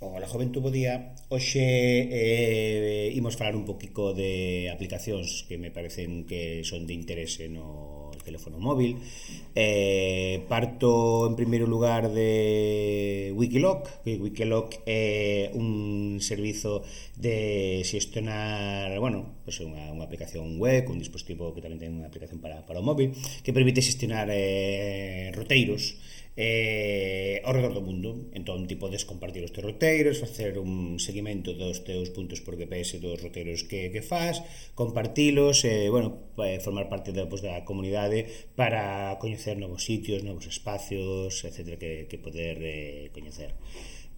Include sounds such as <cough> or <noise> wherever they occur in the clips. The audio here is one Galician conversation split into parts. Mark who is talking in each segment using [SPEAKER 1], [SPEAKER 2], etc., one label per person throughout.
[SPEAKER 1] Ola Juventud Bo Día. Hoxe eh, imos falar un poquito de aplicacións que me parecen que son de interese no teléfono móvil. Eh, parto, en primeiro lugar, de Wikiloc, que Wikiloc é un servizo de xestionar, bueno, pues unha, unha aplicación web, un dispositivo que tamén ten unha aplicación para, para o móvil, que permite xestionar eh, roteiros eh, ao redor do mundo entón ti podes compartir os teus roteiros facer un seguimento dos teus puntos por GPS dos roteiros que, que fas compartilos, eh, bueno, eh, formar parte da, pues, da comunidade Eh, para coñecer novos sitios, novos espacios, etc. que, que poder eh, coñecer.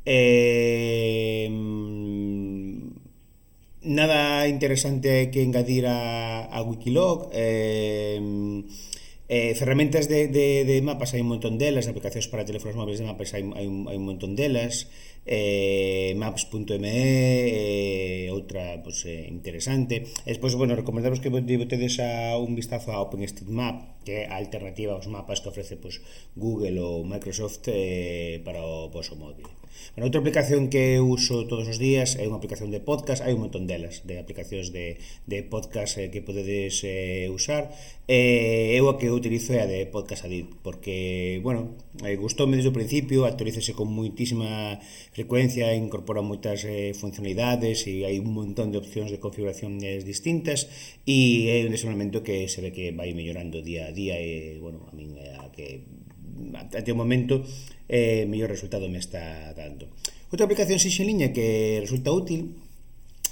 [SPEAKER 1] Eh, mm, nada interesante que engadir a, a Wikiloc. Eh, Eh, ferramentas de, de, de mapas hai un montón delas, aplicacións para teléfonos móviles de mapas hai, hai, un, hai un montón delas, eh, maps.me eh, outra pues, eh, interesante. E despois, bueno, recomendamos que botedes a un vistazo a OpenStreetMap que é a alternativa aos mapas que ofrece pues, Google ou Microsoft eh, para o vosso móvil. Bueno, outra aplicación que uso todos os días é unha aplicación de podcast. Hai un montón delas, de aplicacións de, de podcast eh, que podedes eh, usar. Eh, eu a que utilizo é a de Podcast Addict porque, bueno, eh, gustoume desde o principio actualícese con moitísima frecuencia incorpora moitas eh, funcionalidades e hai un montón de opcións de configuracións distintas e é un desenvolvemento que se ve que vai mellorando día a día e, bueno, a min é a que até o momento eh, mellor resultado me está dando. Outra aplicación liña que resulta útil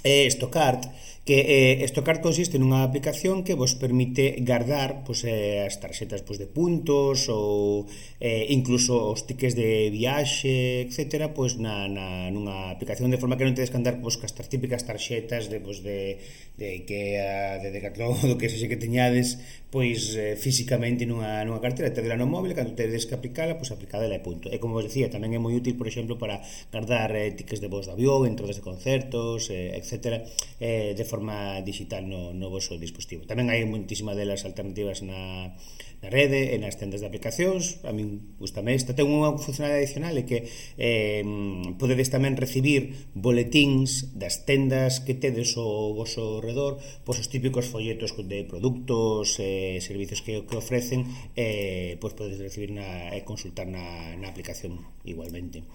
[SPEAKER 1] é Stockart, que eh, Stockart consiste nunha aplicación que vos permite guardar pues, eh, as tarxetas pues, de puntos ou eh, incluso os tickets de viaxe, etc. Pues, na, na, nunha aplicación de forma que non tedes que andar pues, cas típicas tarxetas de, pues, de, de Ikea, de Decathlon, <laughs> do que sexe que teñades pois eh, físicamente nunha, nunha cartera, tedela no móvil, cando tedes que aplicala, pois aplicadela e punto. E como vos decía, tamén é moi útil, por exemplo, para guardar eh, tickets de voz de avión, entradas de concertos, eh, etc etcétera, eh, de forma digital no, no voso dispositivo. Tamén hai moitísima delas alternativas na, na rede, e nas tendas de aplicacións, a min gustame esta. Ten unha funcionalidade adicional é que eh, podedes tamén recibir boletíns das tendas que tedes ao vosso redor, pois os típicos folletos de produtos, eh, servizos que, que ofrecen, eh, pois podedes recibir na, e consultar na, na aplicación igualmente.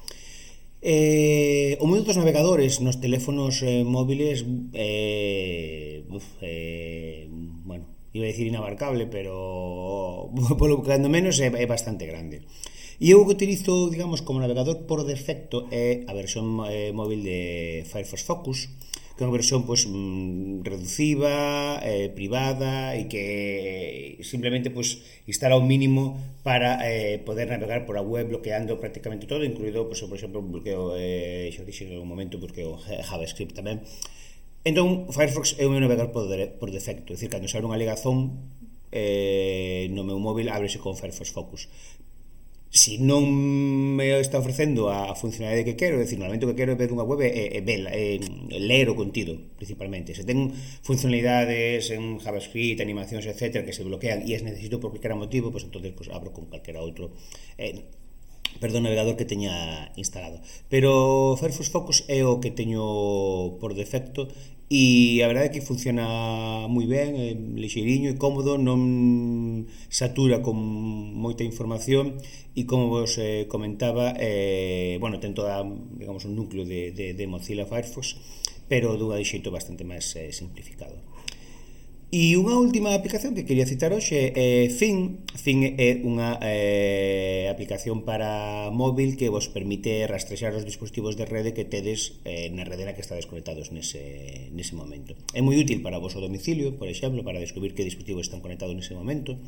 [SPEAKER 1] Eh, o mundo dos navegadores nos teléfonos eh, móviles eh, uf, eh, bueno, iba a decir inabarcable, pero <laughs> polo cando menos eh, é, é bastante grande. E eu que utilizo, digamos, como navegador por defecto eh, é a versión eh, móvil de Firefox Focus, que é unha versión pois, mm, reduciva, eh, privada e que simplemente pois, instala o mínimo para eh, poder navegar por a web bloqueando prácticamente todo, incluído, pois, por exemplo, un bloqueo, eh, xa dixen en un momento, bloqueo JavaScript tamén. Entón, Firefox é un navegador por, de, por defecto, é dicir, cando se abre unha ligazón eh, no meu móvil ábrese con Firefox Focus si non me está ofrecendo a funcionalidade que quero, decir, normalmente o que quero é ver unha web e, e, vela, e ler o contido, principalmente. Se ten funcionalidades en JavaScript, animacións, etc., que se bloquean e es necesito por calquera motivo, pois pues, entonces pues, abro con calquera outro. Eh, perdón, navegador que teña instalado. Pero Firefox Focus é o que teño por defecto e a verdade é que funciona moi ben, é lixeiriño e cómodo, non satura con moita información e como vos eh, comentaba, eh, bueno, ten toda, digamos, un núcleo de, de, de Mozilla Firefox, pero dunha de xeito bastante máis eh, simplificado. E unha última aplicación que quería citar hoxe é Fin. Fin é unha eh, aplicación para móvil que vos permite rastrexar os dispositivos de rede que tedes eh, na rede na que estades conectados nese, nese momento. É moi útil para vos o domicilio, por exemplo, para descubrir que dispositivos están conectados nese momento,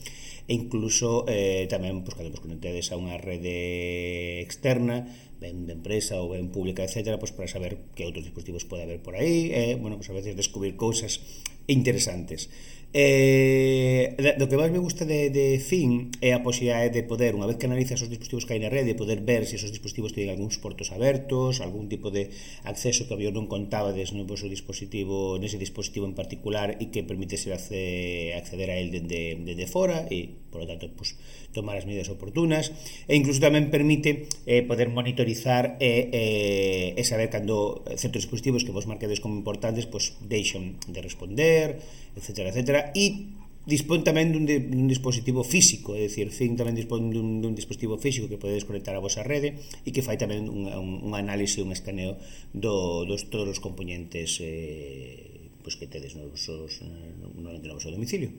[SPEAKER 1] e incluso eh, tamén pues, cando vos conectedes a unha rede externa, ben de empresa ou ben pública, etc., pues, pois, para saber que outros dispositivos pode haber por aí, e, eh, bueno, pues, a veces descubrir cousas interesantes. Eh, do que máis me gusta de, de Fin é a posibilidade de poder, unha vez que analizas os dispositivos que hai na rede, poder ver se esos dispositivos teñen algúns portos abertos, algún tipo de acceso que había non contabades no vosso dispositivo, nese dispositivo en particular e que permitese acceder a él dende, dende fora e, por lo tanto, pues, tomar as medidas oportunas e incluso tamén permite eh, poder monitorizar e, eh, e saber cando certos dispositivos que vos marquedes como importantes pues, deixan de responder etcétera, etcétera, e dispón tamén dun, de, dun dispositivo físico, é dicir, Think tamén dispón dun, dun dispositivo físico que podedes conectar á vosa rede e que fai tamén un, un, un análise, un escaneo do, dos todos os componentes eh, pues que tedes no vosos, eh, no, no, no vosso domicilio.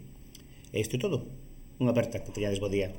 [SPEAKER 1] E isto é todo. Unha aperta, que teñades bo día.